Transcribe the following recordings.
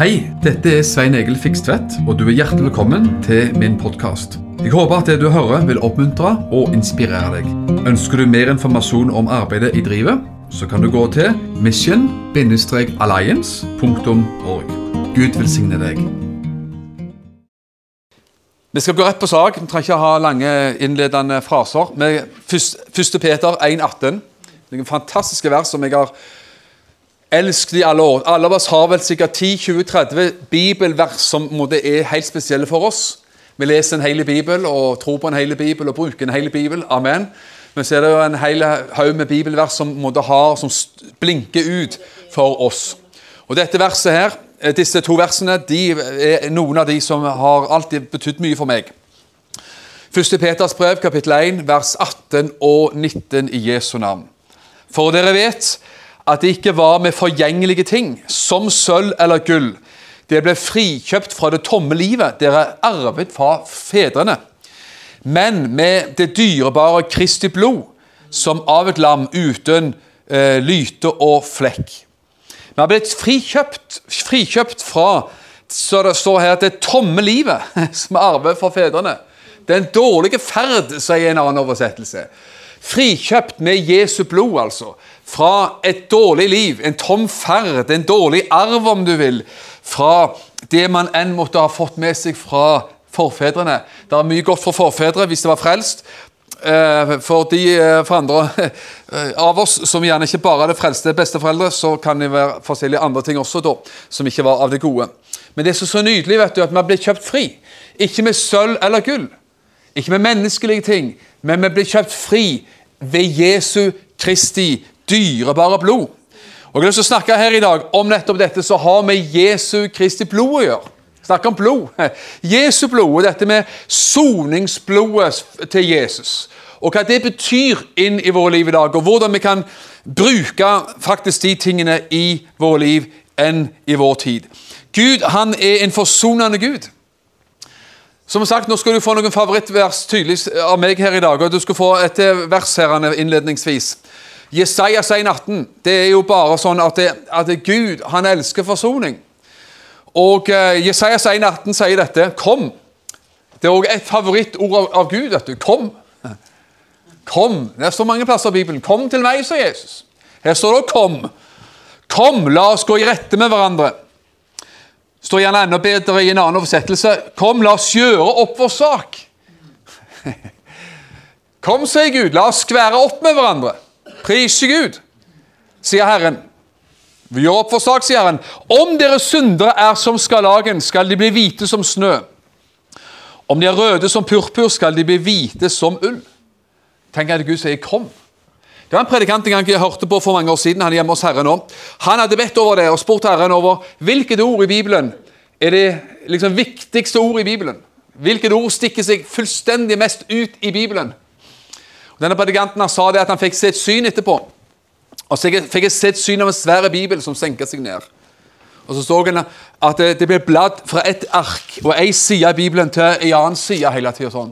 Hei, dette er Svein Egil Fikstvedt, og du er hjertelig velkommen til min podkast. Jeg håper at det du hører vil oppmuntre og inspirere deg. Ønsker du mer informasjon om arbeidet i drivet, så kan du gå til mission-alliance.org. Gud velsigne deg. Vi skal gå rett på sak. Vi trenger ikke ha lange innledende fraser. Med 1. Peter 1,18. Det er en fantastiske vers som jeg har elsket de alle år. Alle av oss har vel sikkert 10-20-30 bibelvers som måtte er helt spesielle for oss. Vi leser en hel bibel og tror på en hel bibel og bruker en hel bibel. Amen. Men så er det jo en hel haug med bibelvers som, måtte har, som blinker ut for oss. Og dette verset her, eh, Disse to versene de er noen av de som har alltid betydd mye for meg. 1. Peters brev, kapittel 1, vers 18 og 19 i Jesu navn. For dere vet at det ikke var med forgjengelige ting, som sølv eller gull. Det ble frikjøpt fra det tomme livet dere arvet fra fedrene. Men med det dyrebare Kristi blod, som av et lam uten eh, lyte og flekk. Vi har blitt frikjøpt, frikjøpt fra så det står her, det tomme livet som vi arver fra fedrene. Den dårlige ferd, sier en annen oversettelse. Frikjøpt med Jesu blod, altså fra et dårlig liv, en tom ferd, en dårlig arv, om du vil, fra det man enn måtte ha fått med seg fra forfedrene. Det er mye godt for forfedre hvis de var frelst. Eh, for de eh, for andre eh, av oss som gjerne ikke bare det frelste besteforeldre, så kan det være forskjellige andre ting også da, som ikke var av det gode. Men det er så, nydelig vet du, at vi blitt kjøpt fri. Ikke med sølv eller gull, ikke med menneskelige ting, men vi blir kjøpt fri ved Jesu Kristi dyrebare blod. Og Jeg har lyst til å snakke her i dag om nettopp dette som har med Jesu Kristi blod å gjøre. Snakke om blod. Jesu blod og dette med soningsblodet til Jesus. Og hva det betyr inn i våre liv i dag, og hvordan vi kan bruke faktisk de tingene i våre liv enn i vår tid. Gud han er en forsonende Gud. Som sagt, Nå skal du få noen favorittvers tydelig av meg her i dag. og Du skal få et vers her innledningsvis. Jesaja 18, det er jo bare sånn at, det, at Gud han elsker forsoning. Og uh, Jesaja 18 sier dette Kom. Det er òg et favorittord av, av, Gud. du, Kom. Kom. Det står mange plasser i Bibelen. Kom til meg, sier Jesus. Her står det 'kom'. Kom, la oss gå i rette med hverandre. står gjerne enda bedre i en annen oversettelse. Kom, la oss gjøre opp vår sak. Kom, sier Gud, la oss skvære opp med hverandre. Prise Gud, sier Herren. Vi gjør opp for sak, sier Herren. Om dere syndere er som skarlagen, skal de bli hvite som snø. Om de er røde som purpur, skal de bli hvite som ull. Tenk at Gud sier 'kom'. Det var en predikant en gang jeg hørte på for mange år siden. Han er hjemme hos Herren nå. Han hadde bedt over det og spurt Herren over hvilket ord i Bibelen er det liksom viktigste ordet i Bibelen. Hvilket ord stikker seg fullstendig mest ut i Bibelen? Denne predikanten sa det at han fikk se et syn etterpå. Og så fikk jeg se et syn av en svær bibel som senka seg ned. Og Så så han at det, det ble bladd fra et ark og ei side av Bibelen til en annen side hele tida. Sånn.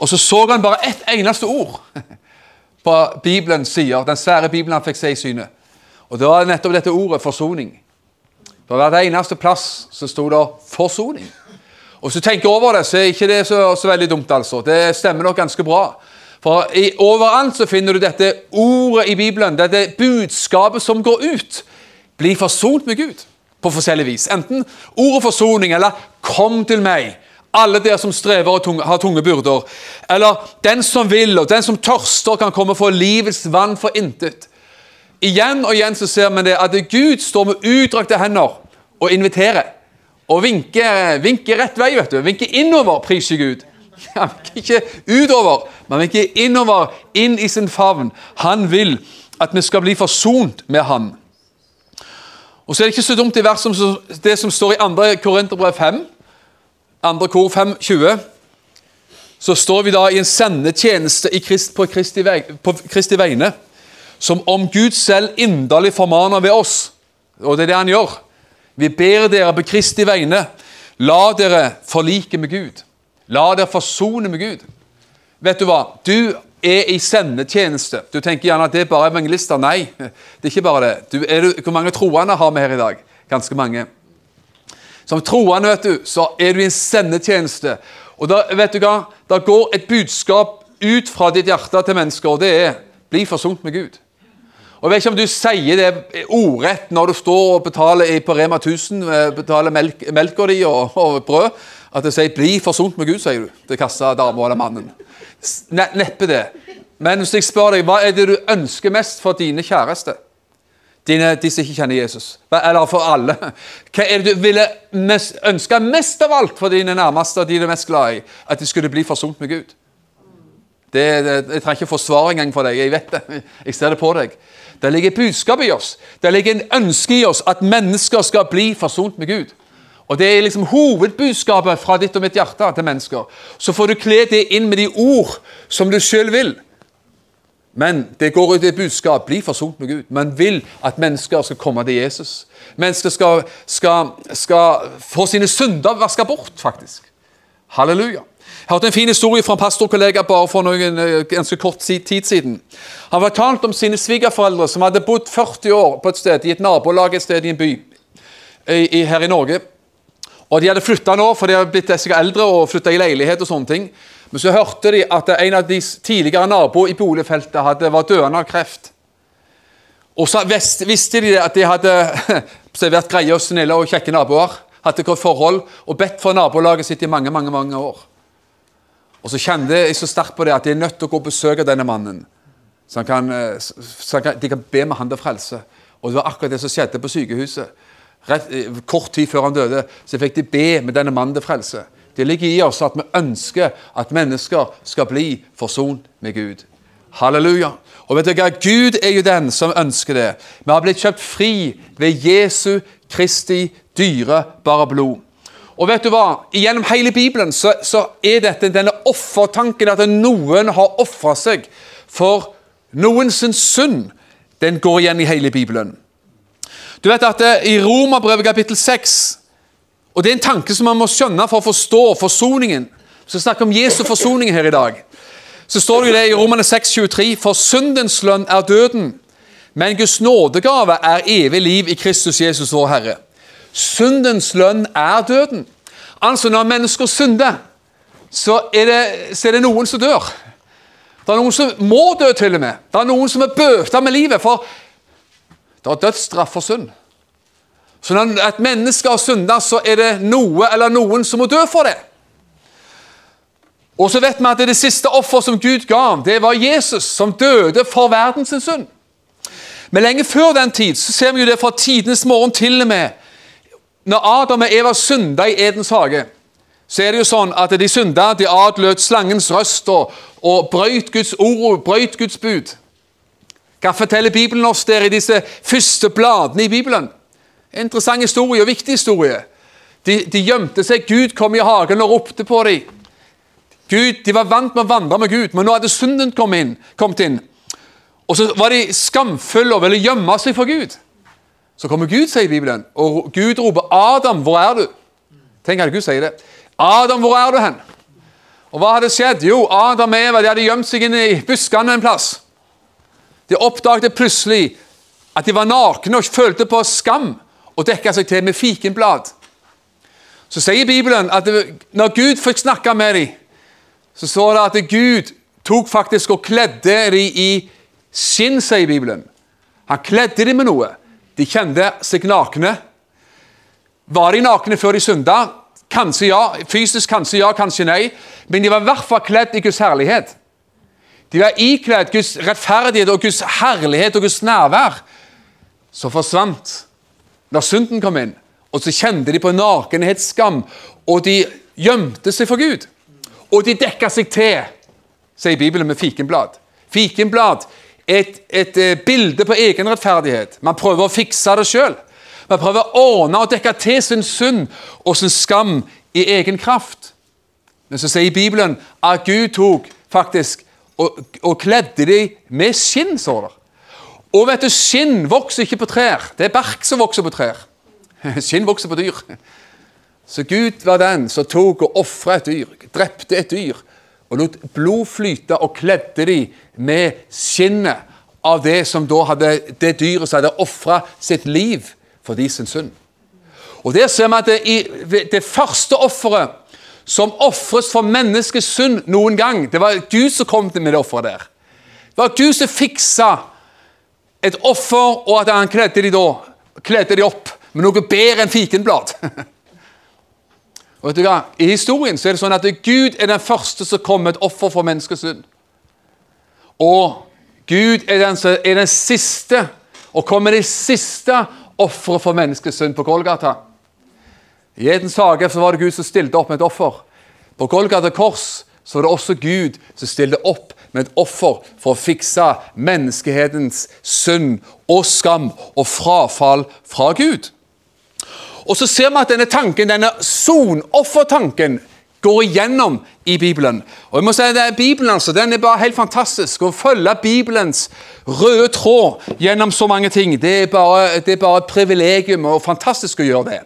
Og så så han bare ett eneste ord på Bibelens sider. Den svære Bibelen han fikk se i synet. Og det var nettopp dette ordet forsoning. På hver eneste plass så sto det 'forsoning'. Og Hvis du tenker over det, så er ikke det så, så veldig dumt. altså. Det stemmer nok ganske bra. For i, overalt så finner du dette ordet i Bibelen, dette budskapet som går ut. Bli forsont med Gud på forskjellig vis. Enten ordet forsoning eller 'kom til meg'. Alle dere som strever og tunge, har tunge byrder. Eller 'den som vil, og den som tørster, kan komme for livets vann for intet'. Igjen og igjen så ser vi det at Gud står med utdrakte hender og inviterer. Og vinker, vinker rett vei. vet du, Vinker innover, priser Gud. Han vil ikke utover, men han vil ikke innover, inn i sin favn. Han vil at vi skal bli forsont med han. Og så er det ikke så dumt i vers som det som står i 2. Korinterbrev 5, 2. kor 5, 20. Så står vi da i en sendetjeneste i Krist, på, Kristi vei, på Kristi vegne, som om Gud selv inderlig formaner ved oss. Og det er det han gjør. Vi ber dere på Kristi vegne, la dere forlike med Gud. La dere forsone med Gud. Vet du hva? Du er i sendetjeneste. Du tenker gjerne at det er bare evangelister. Nei, det er ikke bare det. Du, du, hvor mange troende har vi her i dag? Ganske mange. Som troende vet du, så er du i en sendetjeneste. Og da, vet du hva? Da går et budskap ut fra ditt hjerte til mennesker, og det er 'bli forsont med Gud'. Og Jeg vet ikke om du sier det ordrett når du står og betaler på Rema 1000, eh, betaler melk, melka di og, og, brød, at du sier 'bli forsont med Gud', sier du til kassadama eller mannen. Neppe det. Men hvis jeg spør deg, hva er det du ønsker mest for dine kjæreste? Dine, de som ikke kjenner Jesus. Eller for alle. Hva er det du ville mest, ønske mest av alt for dine nærmeste og de du er mest glad i? At de skulle bli forsont med Gud? Det, det, jeg trenger ikke få svar engang for deg. Jeg vet det. Jeg ser det på deg. Det ligger budskap i oss. Det ligger en ønske i oss at mennesker skal bli forsont med Gud. Og Det er liksom hovedbudskapet fra ditt og mitt hjerte til mennesker. Så får du kle det inn med de ord som du sjøl vil. Men det går ut i et budskap bli forsont med Gud. Man vil at mennesker skal komme til Jesus. Mennesker skal, skal, skal få sine synder vaska bort, faktisk. Halleluja. Jeg hørte en fin historie fra en pastorkollega bare for noen eh, ganske kort tid siden. Han fortalte om sine svigerforeldre som hadde bodd 40 år på et sted, i et nabolag et sted i en by i, her i Norge. Og De hadde flytta nå, for de hadde blitt eldre og flytta i leilighet. og sånne ting. Men så hørte de at en av de tidligere naboer i boligfeltet hadde, var døende av kreft. Og så visste de at de hadde vært greie og snille og kjekke naboer. Hadde godt forhold og bedt for nabolaget sitt i mange mange, mange år. Og så kjente jeg så sterkt på det at de er nødt til å gå og besøke denne mannen. Så, kan, eh, så kan, de kan be med han til frelse. Og det var akkurat det som skjedde på sykehuset. Eh, kort tid før han døde, så fikk de be med denne mannen til frelse. Det ligger i oss at vi ønsker at mennesker skal bli forsont med Gud. Halleluja. Og vet hva? Gud er jo den som ønsker det. Vi har blitt kjøpt fri ved Jesu Kristi dyrebare blod. Og vet du hva? Gjennom hele Bibelen så, så er dette denne offertanken at noen har ofra seg for noens synd. Den går igjen i hele Bibelen. Du vet at I Romerbrevet kapittel 6 og Det er en tanke som man må skjønne for å forstå forsoningen. Vi skal snakke om Jesu forsoning her i dag. Så står det jo det i Romane 6,23.: For syndens lønn er døden, men Guds nådegave er evig liv i Kristus Jesus vår Herre. Syndens lønn er døden. Altså, når mennesker synder, så er, det, så er det noen som dør. Det er noen som må dø, til og med. Det er noen som er bøta med livet. For det er dødsstraff for synd. Så når et menneske har synda, så er det noe eller noen som må dø for det. Og så vet vi at det, det siste offer som Gud ga, det var Jesus, som døde for verdens synd. Men lenge før den tid så ser vi jo det fra tidenes morgen til og med når Adam og Eva synda i Edens hage, så er det jo sånn at de synda, de adlød slangens røst og, og brøyt Guds ord brøyt Guds bud. Hva forteller Bibelen oss der i disse første bladene i Bibelen? Interessant historie og viktig historie. De, de gjemte seg. Gud kom i hagen og ropte på dem. Gud, De var vant med å vandre med Gud, men nå hadde synden kommet inn. Kommet inn. Og så var de skamfulle og ville gjemme seg for Gud. Så kommer Gud, sier Bibelen, og Gud roper 'Adam, hvor er du?' Tenk at Gud sier det. 'Adam, hvor er du hen?' Og hva hadde skjedd? Jo, Adam og Eva de hadde gjemt seg inn i buskene en plass. De oppdaget plutselig at de var nakne og følte på skam og dekka seg til med fikenblad. Så sier Bibelen at når Gud fikk snakke med dem, så står det at Gud tok faktisk og kledde dem i skinn, sier Bibelen. Han kledde dem med noe. De kjente seg nakne. Var de nakne før de synda? Kanskje ja. Fysisk kanskje ja, kanskje nei. Men de var i hvert fall kledd i Guds herlighet. De var ikledd Guds rettferdighet og Guds herlighet og Guds nærvær. Så forsvant da synden kom inn. Og så kjente de på nakenhetsskam, og de gjemte seg for Gud. Og de dekka seg til, sier Bibelen, med fikenblad. Fikenblad et, et, eh, bilde på egen rettferdighet. Man prøver å fikse det sjøl. Man prøver å ordne og dekke til sin synd og sin skam i egen kraft. Men så sier Bibelen at Gud tok faktisk og, og kledde dem med skinn, står det. Og vet du, skinn vokser ikke på trær. Det er bark som vokser på trær. Skinn vokser på dyr. Så Gud var den som tok og ofra et dyr, drepte et dyr og lot blod flyte og kledde de med skinnet av det som da hadde, det dyret som hadde ofra sitt liv for de sin synd. Og Der ser vi at det, i, det første offeret som ofres for menneskets synd noen gang, det var Gud som kom med det offeret der. Det var Gud som fiksa et offer, og at han kledde de, da, kledde de opp med noe bedre enn fikenblad. og vet du hva? I historien så er det sånn at Gud er den første som kom med et offer for menneskets synd. Og Gud er den, er den siste, og kommer det siste offeret for menneskets synd på Golgata. I Edens hage så var det Gud som stilte opp med et offer. På Golgata kors så var det også Gud som stilte opp med et offer for å fikse menneskehetens synd og skam og frafall fra Gud. Og så ser vi at denne tanken, denne sonoffertanken går igjennom i Bibelen. Og jeg må si at Bibelen altså, den er bare helt fantastisk. Å følge Bibelens røde tråd gjennom så mange ting, det er bare, det er bare et privilegium og fantastisk å gjøre det.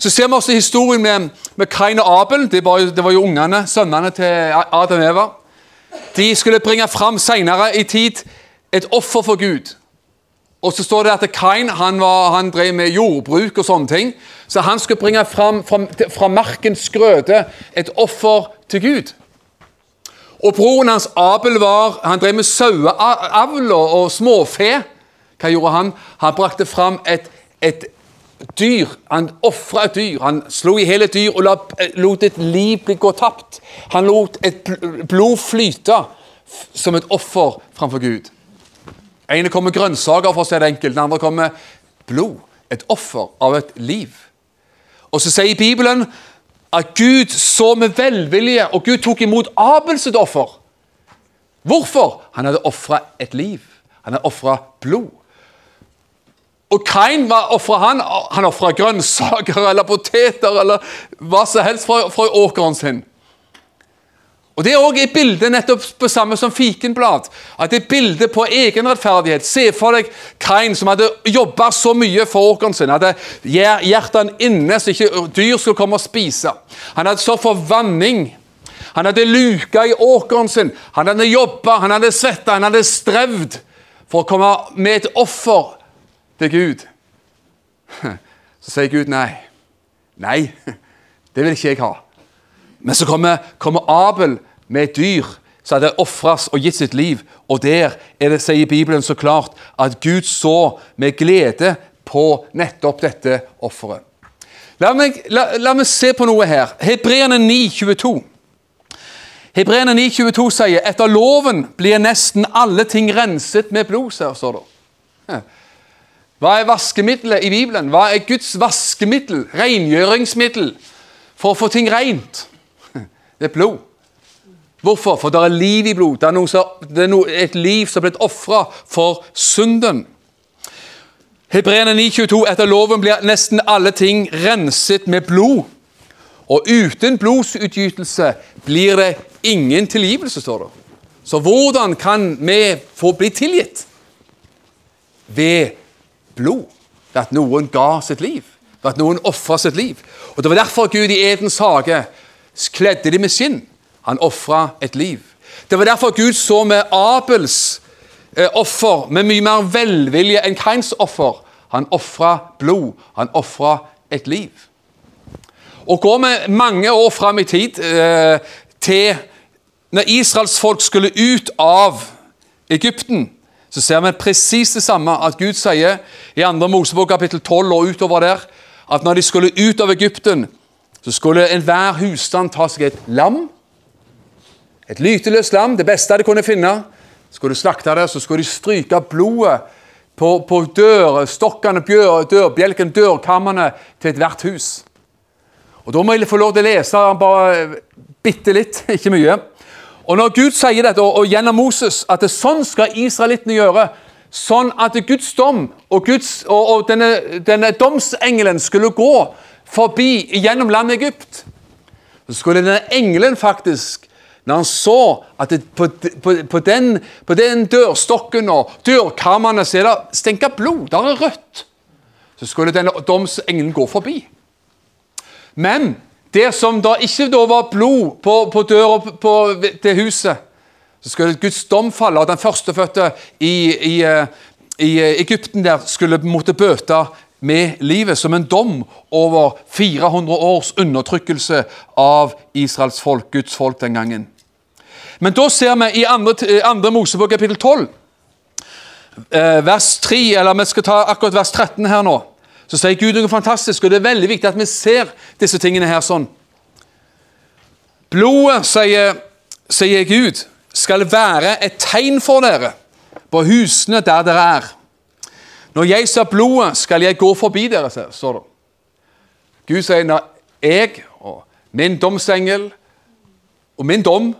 Så ser vi også historien med, med Kain og Abel. Det var, det var jo ungene, sønnene til Adam Eva. De skulle bringe fram senere i tid et offer for Gud. Og så står det at Kain han, var, han drev med jordbruk og sånne ting. Så han skulle bringe fram fra, fra markens grøde et offer til Gud. Og broren hans Abel var, han drev med saueavl og småfe. Hva gjorde han? Han brakte fram et, et dyr. Han ofra et dyr. Han slo i hele dyr og lot et liv bli gå tapt. Han lot et blod flyte som et offer framfor Gud. ene kommer grønnsaker, for å si det enkelt. Den andre kommer blod. Et offer av et liv. Og så sier Bibelen at Gud så med velvilje, og Gud tok imot Abels offer. Hvorfor? Han hadde ofra et liv. Han hadde ofra blod. Og Kain, ofra han? Han ofra grønnsaker eller poteter eller hva som helst fra, fra åkeren sin. Og Det er også et bilde nettopp på samme som fikenblad. At det er bilde på egenrettferdighet. Se for deg Kain som hadde jobba så mye for åkeren sin. Hadde hjertet inne så ikke dyr skulle komme og spise. Han hadde stått for vanning. Han hadde luka i åkeren sin. Han hadde jobba, han hadde svetta, han hadde strevd for å komme med et offer til Gud. Så sier Gud nei. Nei, det vil ikke jeg ha. Men så kommer, kommer Abel med et dyr som hadde ofres og gitt sitt liv. Og der er det, sier Bibelen så klart, at Gud så med glede på nettopp dette offeret. La, la, la meg se på noe her. Hebreerne 9, 22. Hebreerne 9, 22 sier etter loven blir nesten alle ting renset med blod. står det. Hva er vaskemiddelet i Bibelen? Hva er Guds vaskemiddel, rengjøringsmiddel, for å få ting rent? Det er blod. Hvorfor? For det er liv i blod. Det er, som, det er noe, et liv som er blitt ofra for synden. Hebreerne 9,22.: Etter loven blir nesten alle ting renset med blod. Og uten blodsutgytelse blir det ingen tilgivelse, står det. Så hvordan kan vi få bli tilgitt? Ved blod. Ved at noen ga sitt liv. Ved at noen ofra sitt liv. Og Det var derfor Gud i Edens hage kledde de med skinn. Han ofra et liv. Det var derfor Gud så med Abels eh, offer med mye mer velvilje enn Kains offer. Han ofra blod. Han ofra et liv. Og går vi mange år fram i tid eh, til når Israels folk skulle ut av Egypten så ser vi presis det samme at Gud sier i 2. Mosebok kapittel 12 og utover der at når de skulle ut av Egypten, så skulle enhver husstand ta seg et lam. Et lyteløst lam, det beste de kunne finne. Skulle de slakte det, så skulle de stryke blodet på, på dørstokkene, dørbjelken, dørkammene til ethvert hus. Og Da må jeg få lov til å lese bare bitte litt, ikke mye. Og Når Gud sier dette, og, gjennom Moses, at det, sånn skal israelittene gjøre Sånn at Guds dom og, Guds, og, og denne, denne, domsengelen skulle gå forbi gjennom landet Egypt, så skulle denne engelen faktisk når han så at det, på, på, på, den, på, den, dørstokken og dørkarmene så er det stenka blod, der er rødt, så skulle denne domsengelen gå forbi. Men det som da ikke da var blod på, på døra til huset, så skulle Guds dom falle, og den førstefødte i, i, eh, i Egypten der skulle måtte bøte med livet, som en dom over 400 års undertrykkelse av Israels folk, Guds folk den gangen. Men da ser vi i andre, andre Mosebok kapittel 12, eh, vers 3, eller vi skal ta akkurat vers 13 her nå, så sier Gud noe fantastisk, og det er veldig viktig at vi ser disse tingene her sånn. Blodet, sier, sier Gud, skal være et tegn for dere på husene der dere er. Når jeg ser blodet, skal jeg gå forbi dere, står det. Gud sier når jeg og min domsengel og min dom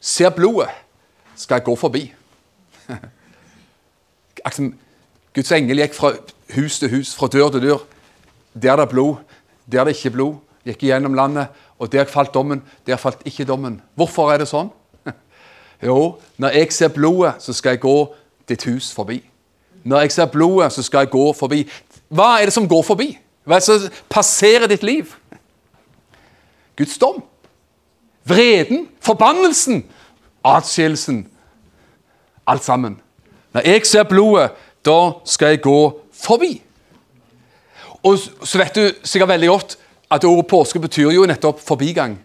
ser blodet, skal jeg gå forbi. Guds engel gikk fra hus til hus, fra dør til dør. Der det er blod, der det ikke er blod. Gikk gjennom landet, og der falt dommen, der falt ikke dommen. Hvorfor er det sånn? Jo, når jeg ser blodet, så skal jeg gå ditt hus forbi. Når jeg ser blodet, så skal jeg gå forbi. Hva er det som går forbi? Hva er det som passerer ditt liv? Guds dom. Vreden. Forbannelsen. Atskillelsen. Alt sammen. Når jeg ser blodet, da skal jeg gå forbi. Og så vet du sikkert veldig godt at ordet påske betyr jo nettopp forbigang.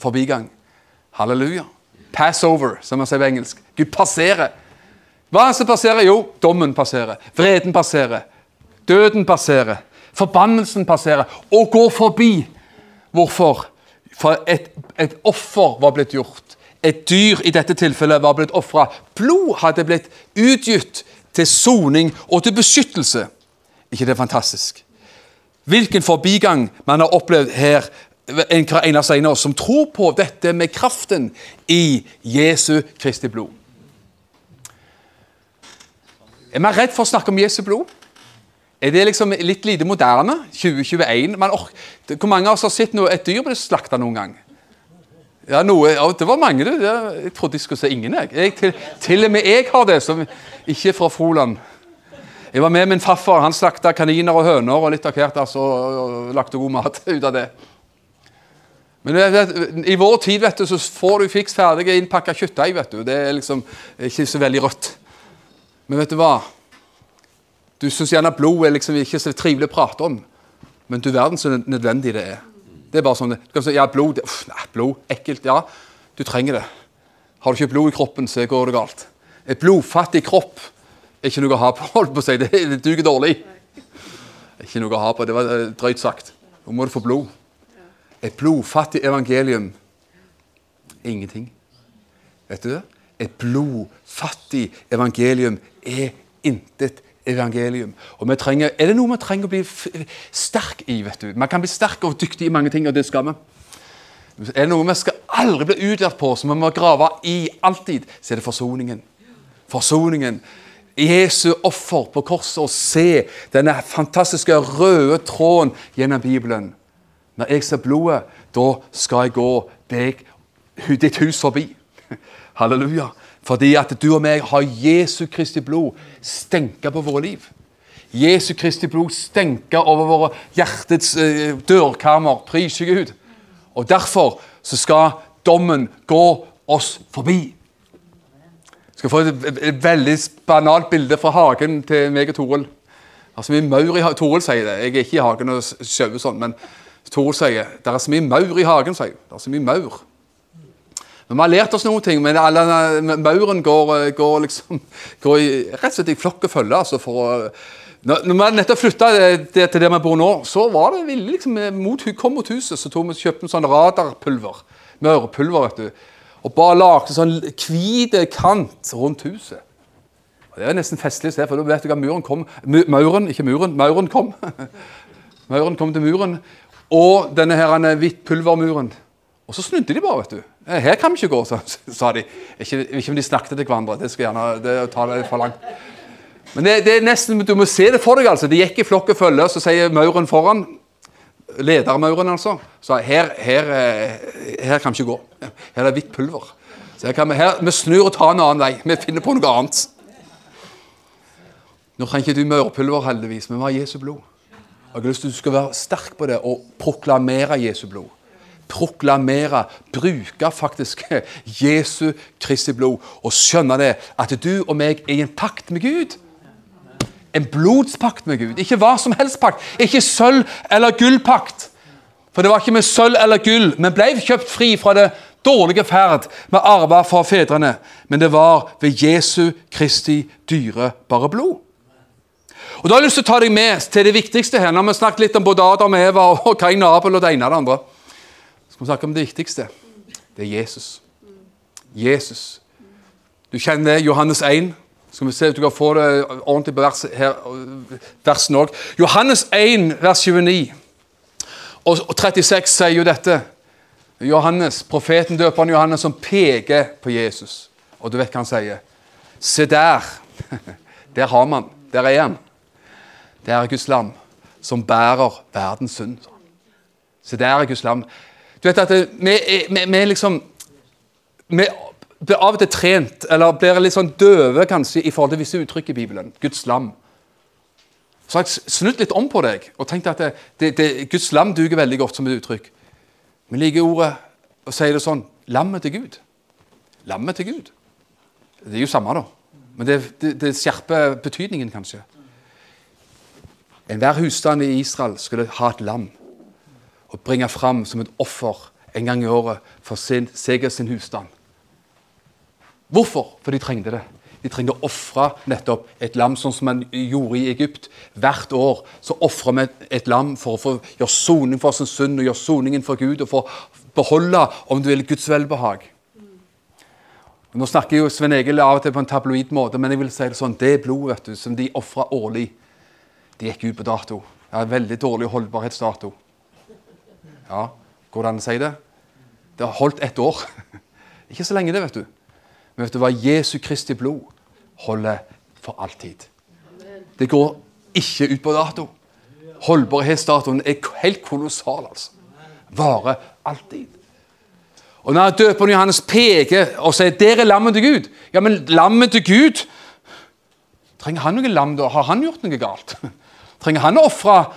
Forbigang. Halleluja. Passover, som man sier på engelsk. Gud passerer. Hva er det som passerer? Jo, dommen passerer. Vreden passerer. Døden passerer. Forbannelsen passerer. Og går forbi. Hvorfor? For et, et offer var blitt gjort. Et dyr i dette tilfellet var blitt ofra. Blod hadde blitt utgitt til soning og til beskyttelse. ikke det er fantastisk? Hvilken forbigang man har opplevd her en eneste en av oss som tror på dette med kraften i Jesu Kristi blod. Er man redd for å snakke om Jesu blod? Er det liksom litt lite moderne? 2021? hvor mange av oss har sett noe, et dyr bli slakta noen gang? Ja, noe, ja, Det var mange, du. Jeg trodde jeg skulle se ingen. Jeg. jeg til, til, og med jeg har det, som ikke er fra Froland. Jeg var med min farfar. Han slakta kaniner og høner og litt av hvert. Altså, og lagde god mat ut av det. Men vet, i vår tid vet du, så får du fiks ferdige innpakka kjøttdeig. vet du. Det er liksom ikke så veldig rødt. Men vet du hva? Du syns gjerne blod er liksom ikke så trivelig å prate om, men du verden så nødvendig det er. Det er bare sånn, ja, blod, det, uff, nei, blod, ekkelt. Ja, du trenger det. Har du ikke blod i kroppen, så går det galt. Et blodfattig kropp er ikke noe å ha på. holdt på å si, Det, det duger dårlig. Ikke noe å ha på. Det var eh, drøyt sagt. Nå må du få blod. Et blodfattig evangelium ingenting. Vet du det? Et blodfattig evangelium er intet evangelium. Og vi trenger, Er det noe vi trenger å bli sterk i? vet du? Man kan bli sterk og dyktig i mange ting, og det skal vi. Er det noe vi skal aldri bli utlært på, som vi må grave i alltid, så er det forsoningen. Forsoningen. Jesu offer på korset, og se denne fantastiske røde tråden gjennom Bibelen. Når jeg ser blodet, da skal jeg gå deg, ditt hus forbi. Halleluja. Fordi at du og meg har Jesu Kristi blod stenka på våre liv. Jesu Kristi blod stenka over våre hjertets eh, dørkammer. Prise Gud. Og derfor så skal dommen gå oss forbi. Jeg skal få et, et veldig banalt bilde fra hagen til meg og Toril. Altså, mye maur i Toril sier det. Jeg er ikke i hagen og sjauer sånn, men Toril sier det er så mye maur i hagen. sier Det er så mye maur. Men Vi har lært oss noen ting, men alle, mauren går, går, liksom, går i, rett og slett i flokk og følge. Altså for når, vi nettopp flytta til der vi bor nå, så var det villig liksom, mot, kom mot huset, så vi kjøpte en sånn radarpulver. Mørpulver, vet du. Og bare lagde sånn hvit kant rundt huset. Og Det er nesten festlig å se, for da vet du hva muren kom. Mauren, ikke muren, mauren kom. mauren kom til muren. Og denne her hvitt pulvermuren. Og så snudde de bare, vet du. Eh, her kan vi ikke gå, sa de. Ikke, ikke om de snakket til hverandre. Det skal gjerne det ta det for langt. Men det, det, er nesten, du må se det for deg. altså. De gikk i flokk og følge, så sier mauren foran Ledermauren, altså. Så her, her, eh, her, kan vi ikke gå. Her er det hvitt pulver. Så her kan vi, her, vi snur og tar en annen vei. Vi finner på noe annet. Nå trenger ikke du maurpulver, heldigvis, men vi har Jesu blod. Jeg har lyst til at du skal være sterk på det og proklamere Jesu blod proklamere, bruke faktisk Jesu Kristi blod og skjønne det, at du og meg er i en pakt med Gud. en blodspakt med Gud. Ikke hva som helst pakt. Ikke sølv- eller gullpakt. For det var ikke med sølv eller gull, men ble kjøpt fri fra det dårlige ferd med arva fra fedrene. Men det var ved Jesu Kristi dyrebare blod. Og Da har jeg lyst til å ta deg med til det viktigste her. Vi har snakket litt om både Adam og Eva og Kain og Abel og det ene og det andre, skal vi snakke om det viktigste. Det er Jesus. Jesus. Du kjenner Johannes 1. Skal vi se om du kan få det ordentlig på vers, her, versen òg. Johannes 1, vers 29 og 36 sier jo dette. Johannes, Profeten døperen Johannes som peker på Jesus. Og du vet hva han sier? Se der. Der har man. Der er han. Det er Guds lam som bærer verdens synd. Se der er Guds lam. Du vet at det, vi, vi liksom Vi blir av og til trent, eller blir litt sånn døve kanskje, i forhold til visse uttrykk i Bibelen. Guds lam. Så har jeg snudd litt om på deg og tenkt at det, det, Guds lam duger veldig godt som et uttrykk. Vi liker ordet og sier det sånn lammet til Gud. Lammet til Gud. Det er jo samme, da. Men det, det, skjerper betydningen, kanskje. Enhver husstand i Israel skulle ha et lam bringe fram som et offer en gang i året for sin, seg og sin husstand. Hvorfor? For de trengte det. De trengte å ofre nettopp et lam, sånn som man gjorde i Egypt. Hvert år så ofrer vi et lam for å få gjøre soning for sin synd og gjøre soningen for Gud og få beholde, om du vil, Guds velbehag. Nå snakker jo Sven Egil av og til på en tabloid måte, men jeg vil si det sånn, det blodet vet du, som de ofra årlig, det gikk ut på dato. Det er veldig dårlig holdbarhetsdato. Ja, Går det an å si det? Det har holdt ett år. Ikke så lenge, det, vet du. Men vet du hva? Jesu Kristi blod holder for alltid. Det går ikke ut på dato. Holdbarhetsdatoen er helt kolossal, altså. Varer alltid. Og når døperen Johannes peker og sier 'Der er lammet til Gud' Ja, men lammet til Gud Trenger han noe lam, da? Har han gjort noe galt? Trenger han å ofre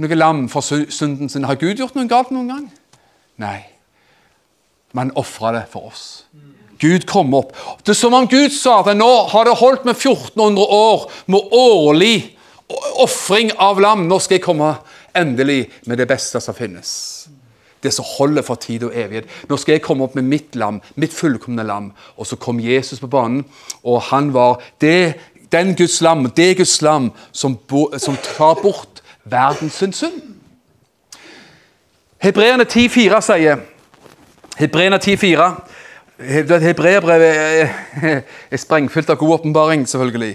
noe lam for synden sin? Har Gud gjort noe galt noen gang? Nei. Men ofra det for oss. Gud kom opp. Det er som om Gud sa at nå har det holdt med 1400 år med årlig ofring av lam. Nå skal jeg komme endelig med det beste som finnes. Det som holder for tid og evighet. Nå skal jeg komme opp med mitt lam, mitt fullkomne lam. Og så kom Jesus på banen, og han var det, den Guds lam, det Guds lam som, bo, som tar bort verdens synd. Hebreerne 10,4 sier Hebreerne 10,4 Hebreerbrevet er sprengfylt av god åpenbaring, selvfølgelig.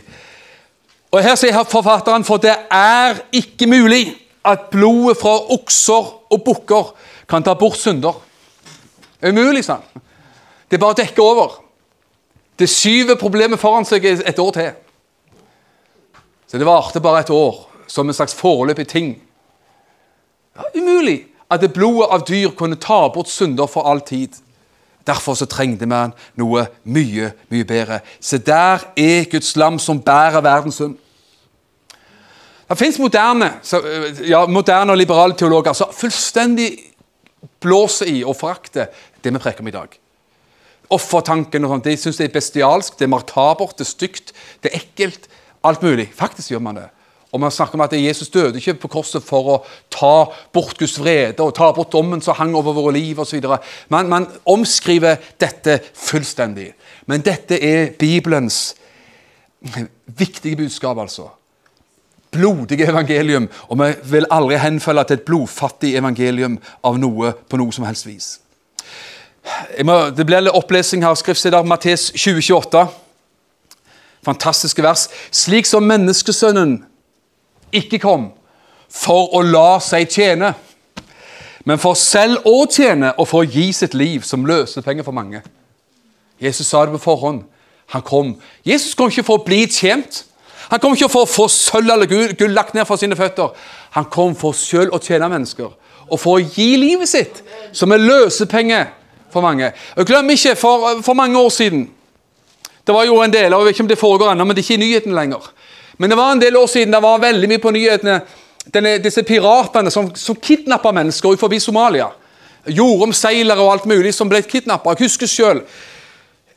Og Her sier forfatteren for det er ikke mulig at blodet fra okser og bukker kan ta bort synder. Er umulig, sa han. Det er bare å dekke over. Det syver problemet foran seg et år til. Så det varte bare et år, som en slags foreløpig ting. Ja, umulig at det blodet av dyr kunne ta bort synder for all tid. Derfor så trengte man noe mye, mye bedre. Se, der er Guds lam som bærer verdens synd. Det fins moderne, ja, moderne og liberale teologer som fullstendig blåser i og forakter det vi preker om i dag. Offertanken og sånt, De syns det er bestialsk, det er martabert, det er stygt, det er ekkelt. Alt mulig. Faktisk gjør man det. Og man snakker om at Jesus døde ikke på korset for å ta bort Guds vrede og ta bort dommen som hang over våre liv osv. Man, man omskriver dette fullstendig. Men dette er Bibelens viktige budskap, altså. Blodige evangelium. Og vi vil aldri henfalle til et blodfattig evangelium av noe på noe som helst vis. Må, det blir litt opplesing her. Skriftsteder Mattes 2028. Fantastiske vers. Slik som menneskesønnen ikke kom for å la seg tjene, men for selv å tjene og for å gi sitt liv som løsepenger for mange. Jesus sa det på forhånd. Han kom. Jesus kom ikke for å bli tjent. Han kom ikke for å få sølv eller gull lagt ned fra sine føtter. Han kom for selv å tjene mennesker og for å gi livet sitt som er løsepenger for mange. Og Glem ikke, for, for mange år siden Det var jo en del, og jeg vet ikke om det foregår ennå, men det er ikke i nyheten lenger. Men det var en del år siden det var veldig mye på nyhetene denne, disse piratene som, som kidnappa mennesker forbi Somalia. Jordomseilere og alt mulig som ble kidnappa. Jeg husker sjøl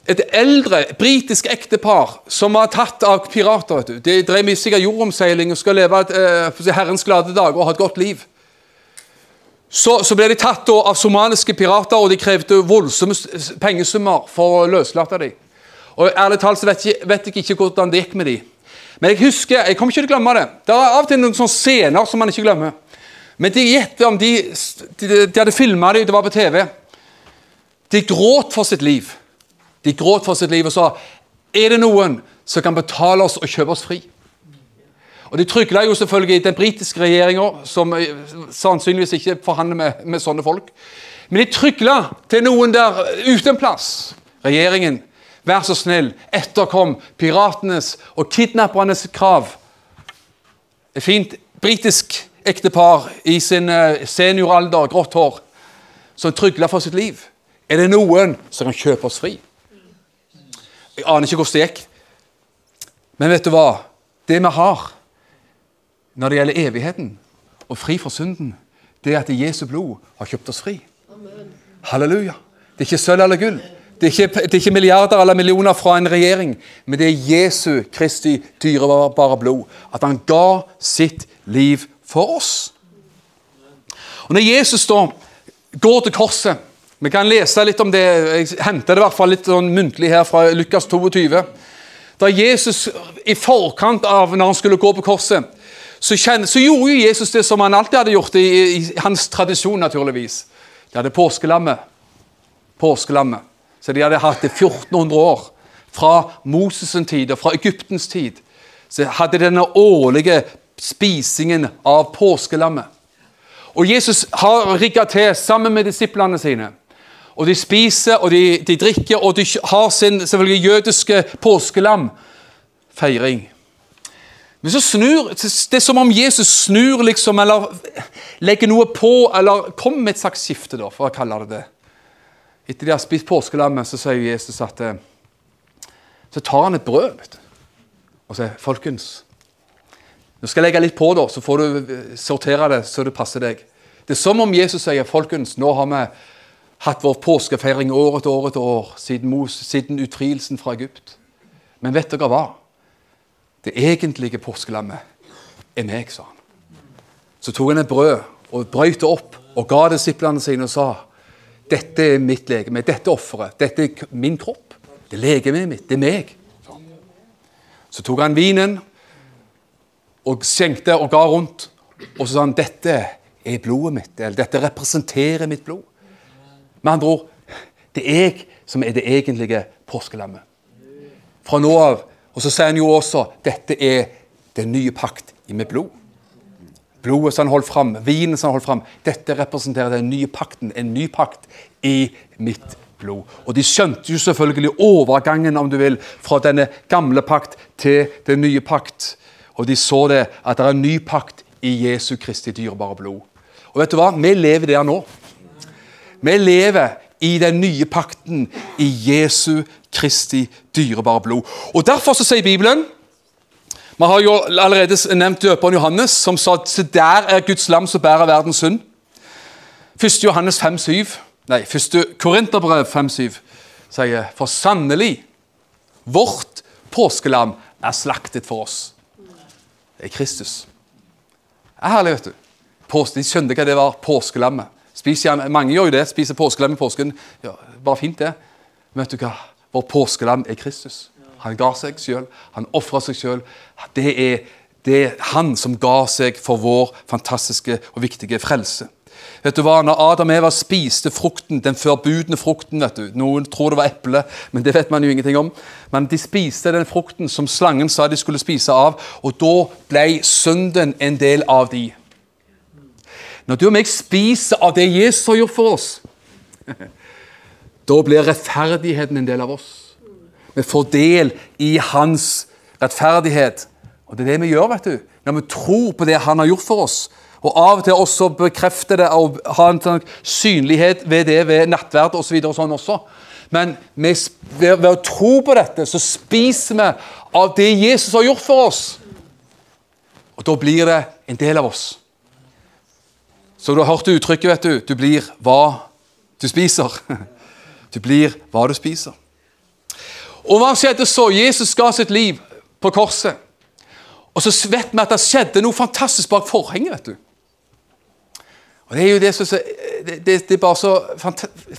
et eldre britisk ektepar som var tatt av pirater. vet du. De drev med sikkert jordomseiling og skal leve et, eh, Herrens glade dager og ha et godt liv. Så, så ble de tatt da, av somaliske pirater, og de krevde voldsomme pengesummer for å løslate dem. Og ærlig talt så vet, jeg- vet jeg ikke hvordan det gikk med dem. Men jeg husker, jeg kommer ikke til å glemme det. Det er av og til noen sånne scener som man ikke glemmer. Men de gjette om de, de, de hadde filma det, det var på TV. De gråt for sitt liv. De gråt for sitt liv og sa er det noen som kan betale oss og kjøpe oss fri. Og De trygla jo selvfølgelig den britiske regjeringa, som eh, sannsynligvis ikke forhandler med, med sånne folk. Men de trygla til noen der uten plass. Regjeringen, vær så snill, etterkom piratenes og kidnappernes krav. Et fint britisk ektepar i sin eh, senioralder, grått hår, som trygla for sitt liv. Er det noen som kan kjøpe oss fri? Jeg aner ikke hvordan det gikk. Men vet du hva? Det vi har når det gjelder evigheten og fri fra synden, det er at Jesu blod har kjøpt oss fri. Halleluja. Det er ikke sølv eller gull. Det er, ikke, det er ikke milliarder eller millioner fra en regjering, men det er Jesu Kristi dyrebare blod. At han ga sitt liv for oss. Og Når Jesus da går til korset Vi kan lese litt om det. Jeg henter det i hvert fall litt sånn muntlig her fra Lukas 22. Da Jesus i forkant av når han skulle gå på korset, så, kjenne, så gjorde jo Jesus det som han alltid hadde gjort i, i hans tradisjon, naturligvis. De hadde påskelammet. Påskelammet. Så de hadde hatt det 1400 år. Fra Moses' tid og fra Egyptens tid. Så hadde de denne årlige spisingen av påskelammet. Og Jesus har rigga til sammen med disiplene sine. Og de spiser og de, de drikker, og de har sin selvfølgelig jødiske påskelam-feiring. Men så snur, Det er som om Jesus snur, liksom, eller legger noe på, eller kommer med et slags skifte, da, for å kalle det det. Etter de har spist påskelammet, så sier Jesus at eh, Så tar han et brød vet du, og sier, 'Folkens, nå skal jeg legge litt på, da, så får du eh, sortere det så det passer deg.' Det er som om Jesus sier, 'Folkens, nå har vi hatt vår påskefeiring år etter år etter år siden, Mos, siden utfrielsen fra Egypt.' Men vet dere hva? Det egentlige påskelammet er meg, sa han. Så tok han et brød og brøt det opp og ga disiplene sine og sa dette er mitt legeme, dette er offeret, dette er min kropp. Det er legemet mitt, det er meg. sa. Så tok han vinen og skjenkte og ga rundt. Og så sa han dette er blodet mitt, eller dette representerer mitt blod. Med andre ord, det er jeg som er det egentlige påskelammet. Fra nå av. Og så sier han jo også dette er den nye pakt i mitt blod. Blodet som han holdt fram, vinen som han holdt fram, dette representerer den nye pakten. En ny pakt i mitt blod. Og de skjønte jo selvfølgelig overgangen, om du vil, fra denne gamle pakt til den nye pakt. Og de så det, at det er en ny pakt i Jesu Kristi dyrebare blod. Og vet du hva? Vi lever der nå. Vi lever i den nye pakten i Jesu Kristi dyrebare blod. Og Derfor så sier Bibelen Vi har jo allerede nevnt døperen Johannes, som sa at der er Guds lam som bærer verdens synd. 1. Johannes 5,7 Nei, 1. Korinterbrev 5,7 sier For sannelig, vårt påskelam er slaktet for oss. Det er Kristus. Det er herlig, vet du. Påske, de skjønte hva det var. Påskelammet. Mange gjør jo det. Spiser påskelam i påsken. Ja, bare fint, det. Men vet du hva? Vår påskelam er Kristus. Han ga seg sjøl. Han ofra seg sjøl. Det, er- det er han som ga seg for vår fantastiske og viktige frelse. Vet du hva? Når Adam og Eva spiste frukten, den forbudne frukten vet du, Noen tror det var eple, men det vet man jo ingenting om. Men de spiste den frukten som slangen sa de skulle spise av, og da ble synden en del av de. Når du og meg spiser av det Jesus har gjort for oss, da blir rettferdigheten en del av oss. Vi får del i hans rettferdighet. Og det er det vi gjør, vet du. Når vi tror på det han har gjort for oss. Og av og til også bekrefte det og ha en sånn synlighet ved det ved nattverd osv. Så videre og sånn også. Men ved, ved å tro på dette, så spiser vi av det Jesus har gjort for oss. Og da blir det en del av oss. Så du har hørt uttrykket, vet du. Du blir hva du spiser. Du blir hva du spiser. Og hva skjedde så? Jesus ga sitt liv på korset. Og så vet vi at det skjedde noe fantastisk bak forhenget. vet du. Og Det er jo det som det, det, er bare så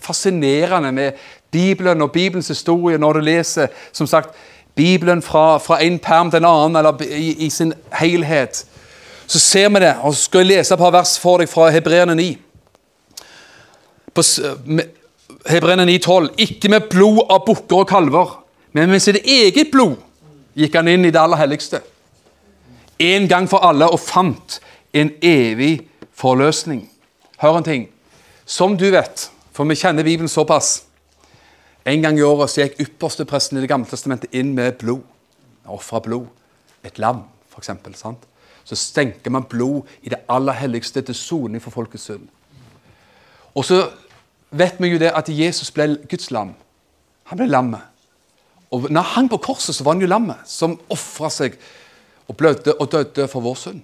fascinerende med Bibelen og Bibelens historie når du leser som sagt, Bibelen fra, fra en perm til en annen, eller i, i sin helhet. Så ser vi det. og Så skal jeg lese et par vers for deg fra Hebreerne 9. På Hebreerne 9,12.: Ikke med blod av bukker og kalver, men med sitt eget blod gikk han inn i det aller helligste. En gang for alle og fant en evig forløsning. Hør en ting. Som du vet, for vi kjenner Bibelen såpass En gang i året så gikk ypperstepresten i Det gamle testamentet inn med blod. Ofra blod. Et lam, f.eks. Så stenker man blod i det aller helligste til soning for folkets synd. Og så vet vi jo det at Jesus ble Guds lam. Han ble lammet. Og når han hang på korset, så var han jo lammet som ofra seg og blødde og døde for vår synd.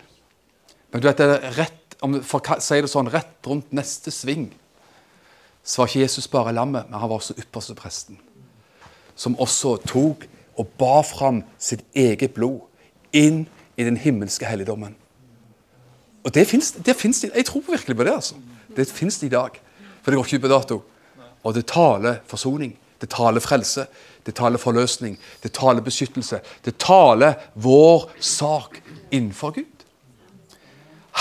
Men du vet, det er rett om for å si det sånn, rett rundt neste sving så var ikke Jesus bare lammet, men han var også ypperste presten. Som også tok og bar fram sitt eget blod inn i den himmelske helligdommen. Og det fins Jeg tror virkelig på det. altså. Det fins i dag. For det går ikke ut på dato. Og det taler forsoning. Det taler frelse. Det taler forløsning. Det taler beskyttelse. Det taler vår sak innenfor Gud.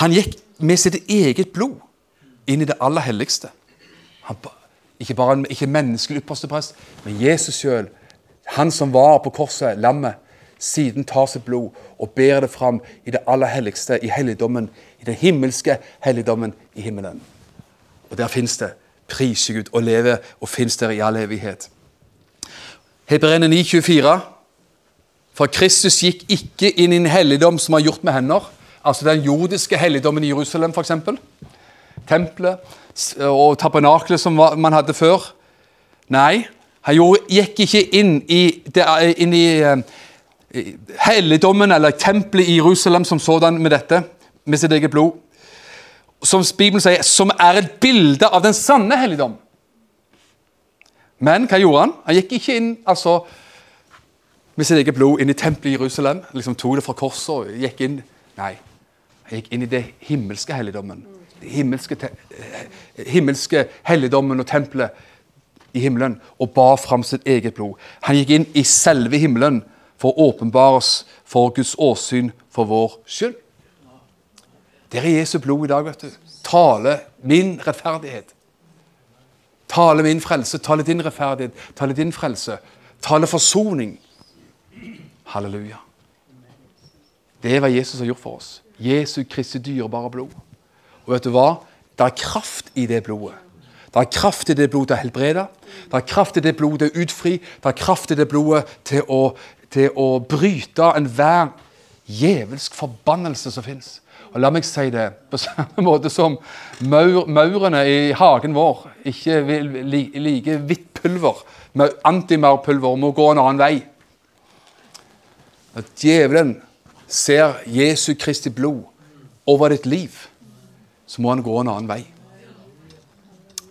Han gikk med sitt eget blod inn i det aller helligste. Han, ikke bare ikke menneskelig ypperste men Jesus sjøl. Han som var på korset, lammet, siden tar sitt blod og bærer det fram i det aller helligste, i helligdommen, i den himmelske helligdommen i himmelen. Og der fins det. Prise Gud og leve og fins der i all evighet. Hebreerne 9,24. For Kristus gikk ikke inn i en helligdom som var gjort med hender, Altså den jordiske helligdommen i Jerusalem, f.eks. Tempelet og tabernaklet som man hadde før. Nei, han gikk ikke inn i, inn i uh, helligdommen eller tempelet i Jerusalem som sådan med dette, med sitt eget blod. Som Bibelen sier, som er et bilde av den sanne helligdom. Men hva gjorde han? Han gikk ikke inn altså, med sitt eget blod inn i tempelet i Jerusalem. liksom Tok det fra korset og gikk inn. Nei. han gikk inn i det himmelske helligdommen. Det himmelske, eh, himmelske helligdommen og tempelet i himmelen og bar fram sitt eget blod. Han gikk inn i selve himmelen for å åpenbares for Guds åsyn for vår skyld. Der er Jesu blod i dag, vet du. Tale min rettferdighet. Tale min frelse, tale din rettferdighet, tale din frelse. Tale forsoning. Halleluja. Det er hva Jesus har gjort for oss. Jesu Kristi dyrebare blod. Og vet du hva? Det er kraft i det blodet. Det er kraft i det blodet til å helbrede. Det er kraft i det blodet til å utfri. Det er kraft i det blodet til å, til å bryte enhver djevelsk forbannelse som fins. Og la meg si det på samme måte som maur, maurene i hagen vår ikke vil like hvitt pulver, antimaurpulver, må gå en annen vei. At djevelen ser Jesu Kristi blod over ditt liv, så må han gå en annen vei.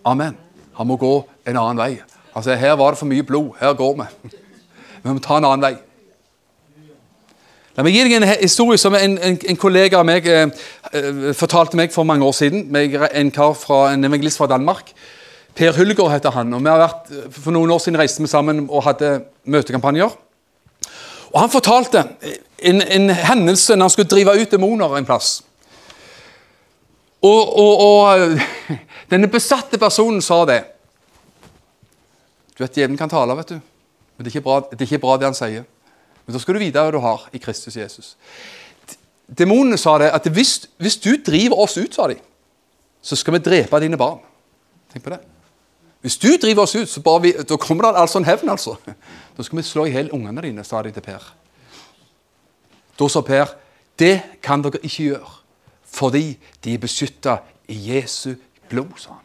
Amen. Han må gå en annen vei. Altså, Her var det for mye blod. Her går vi. Vi må ta en annen vei. La meg gi deg en historie som en, en, en kollega av meg eh, eh fortalte meg for mange år siden. En kar fra, en evangelist fra Danmark. Per Hulgaard heter han. og vi har vært, For noen år siden reiste vi sammen og hadde møtekampanjer. Og Han fortalte en, en hendelse når han skulle drive ut demoner en plass. Og, og, og, denne besatte personen sa det. Du vet, Djevelen kan tale, vet du. Men det er, bra, det er, ikke bra, det han sier. Men da skal du vite hva du har i Kristus Jesus. Demonene sa det at hvis, hvis du driver oss ut, sa de, så skal vi drepe dine barn. Tenk på det. Hvis du driver oss ut, så vi, da kommer det altså en hevn. altså. Da skal vi slå i hjel ungene dine, sa de til Per. Da sa Per det kan dere ikke gjøre, fordi de er beskytta i Jesu blod, sa han.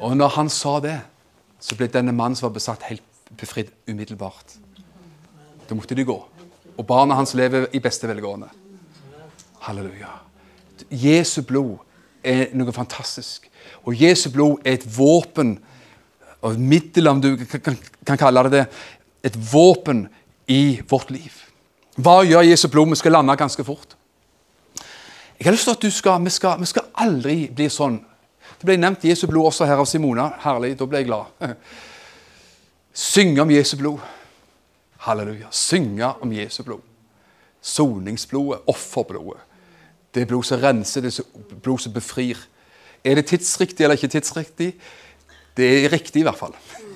Og når han sa det, så ble denne mannen som var besatt, helt befridd umiddelbart. Da måtte de gå. Og barna hans lever i beste velgående. Halleluja. Jesu blod er noe fantastisk. Og Jesu blod er et våpen og middel, om du kan kalle det det, et våpen i vårt liv. Hva gjør Jesu blod? Vi skal lande ganske fort. Jeg har lyst til at du skal, vi skal, vi skal aldri bli sånn. Det ble nevnt Jesu blod også her av Simona. Herlig, da ble jeg glad. Synge om Jesu blod. Halleluja. Synge om Jesu blod. Soningsblodet, offerblodet. Det blod som renser, det blod som befrir. Er det tidsriktig eller ikke tidsriktig? Det er riktig, i hvert fall.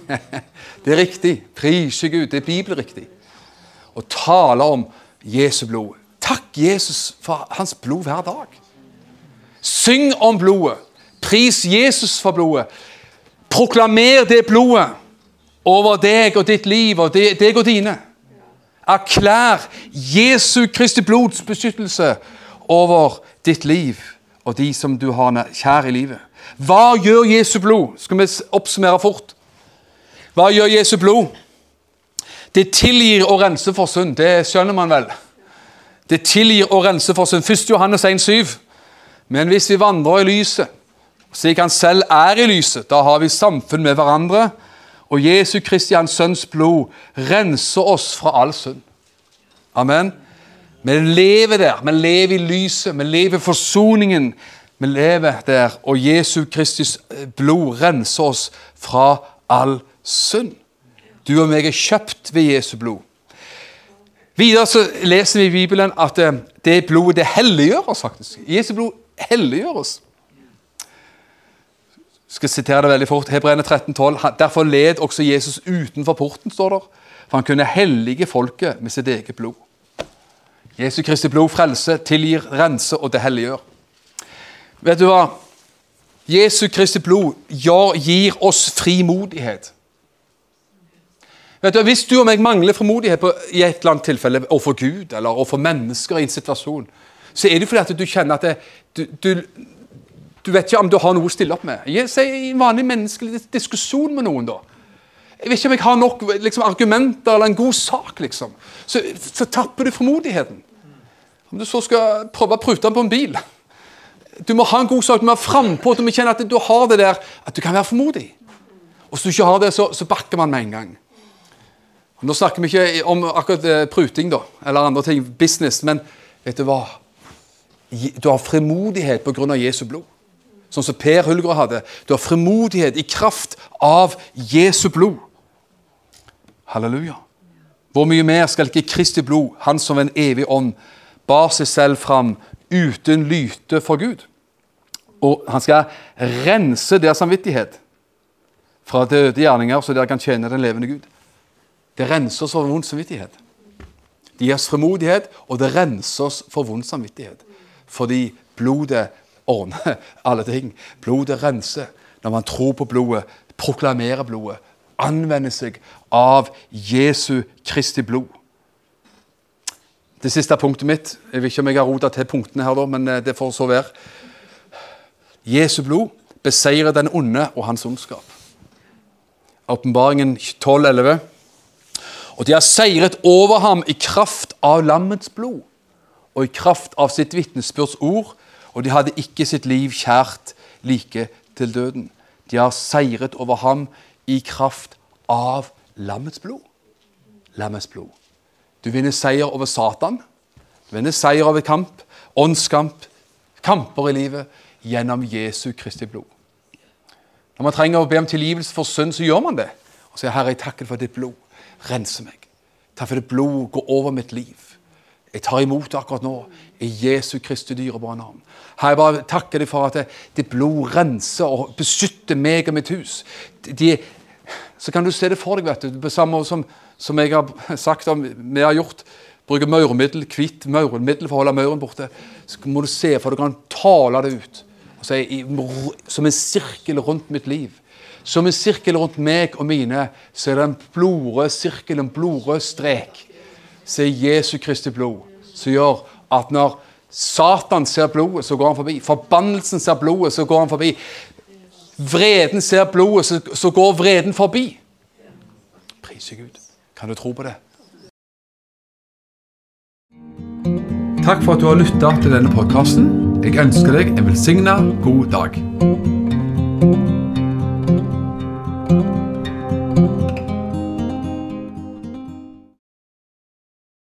Det er riktig. Prise Gud. Det er bibelriktig. Å tale om Jesu blod. Takk, Jesus, for hans blod hver dag. Syng om blodet. Pris Jesus for blodet. Proklamer det blodet over deg og ditt liv og deg og dine. Erklær Jesu Kristi blods beskyttelse over ditt liv og de som du har kjær i livet. Hva gjør Jesu blod? Skal vi oppsummere fort? Hva gjør Jesu blod? Det tilgir og renser for synd. Det skjønner man vel. Det tilgir og renser for synd. 1. Johannes 1,7. Men hvis vi vandrer i lyset, slik han selv er i lyset, da har vi samfunn med hverandre og Jesu Kristi, hans sønns blod, renser oss fra all synd. Amen. Vi lever der. Vi lever i lyset. Vi lever i forsoningen. Vi lever der, og Jesu Kristis blod renser oss fra all synd. Du og meg er kjøpt ved Jesu blod. Videre så leser vi i Bibelen at eh, det blodet det helliggjør oss. faktisk. Jesu blod helliggjør oss. Skal sitere det veldig fort. Hebreerne 13, 12. Derfor led også Jesus utenfor porten, står der. For han kunne hellige folket med sitt eget blod. Jesu Kristi blod frelser, tilgir, renser, og det helliggjør. Vet du hva? Jesu Kristi blod gir oss frimodighet. Vet du, Hvis du og meg mangler frimodighet på, i et eller annet tilfelle overfor Gud eller overfor mennesker i en situasjon, så er det fordi at du kjenner at det, du, du, du vet ikke om du har noe å stille opp med. Si en vanlig menneskelig diskusjon med noen, da. Jeg vet ikke om jeg har nok liksom, argumenter eller en god sak, liksom. Så, så tapper du formodigheten. Om du så skal prøve å prute den på en bil. Du må ha en god sak, du må være frampå, du må kjenne at du har det der, at du kan være formodig. Og hvis du ikke har det, så, så bakker man med en gang. Nå snakker vi ikke om akkurat eh, pruting da, eller andre ting, business, men vet du hva? Du har fremodighet pga. Jesu blod sånn som Per Hulgra hadde. Du har fremodighet i kraft av Jesu blod. Halleluja. Hvor mye mer skal ikke Kristi blod, han som en evig ånd, bar seg selv fram uten lyte for Gud? Og han skal rense deres samvittighet fra døde gjerninger, så dere kan tjene den levende Gud. Det renser oss for vond samvittighet. Det gir oss fremodighet, og det renser oss for vond samvittighet. Fordi blodet ordne alle ting. Blodet renser. Når man tror på blodet, proklamerer blodet, anvender seg av Jesu Kristi blod. Det siste punktet mitt Jeg vet ikke om jeg har rota til punktene her, men eh, det får så være. Jesu blod beseirer den onde og hans ondskap. Åpenbaringen 12,11. Og de har seiret over ham i kraft av lammets blod og i kraft av sitt vitnesbyrds ord, og de hadde ikke sitt liv kjært like til døden. De har seiret over ham i kraft av lammets blod. Lammets blod. Du vinner seier over Satan. Du vinner seier over kamp, åndskamp, kamper i livet gjennom Jesu Kristi blod. Når man trenger å be om tilgivelse for synd, så gjør man det. Og sier, 'Herre, jeg takker for ditt blod. Rense meg.' Takk for ditt blod går over mitt liv. Jeg tar imot det akkurat nå i Jesu Kristi dyrebare navn. Her jeg bare takker deg for at ditt blod renser og beskytter meg og mitt hus. De, så kan du se det for deg, vet du. På samme måte som, som jeg har sagt om vi har gjort. Bruker maurmiddel, hvitt maurmiddel for å holde mauren borte. Så må du se, for du kan tale det ut. Si, som en sirkel rundt mitt liv. Som en sirkel rundt meg og mine, så er det en blodrød sirkel, en blodrød strek så er Jesu Kristi blod som gjør at når Satan ser blodet, så går han forbi. Forbannelsen ser blodet, så går han forbi. Vreden ser blodet, så, går vreden forbi. Prise Gud. Kan du tro på det? Takk for at du har lytta til denne podkasten. Jeg ønsker deg en velsigna god dag.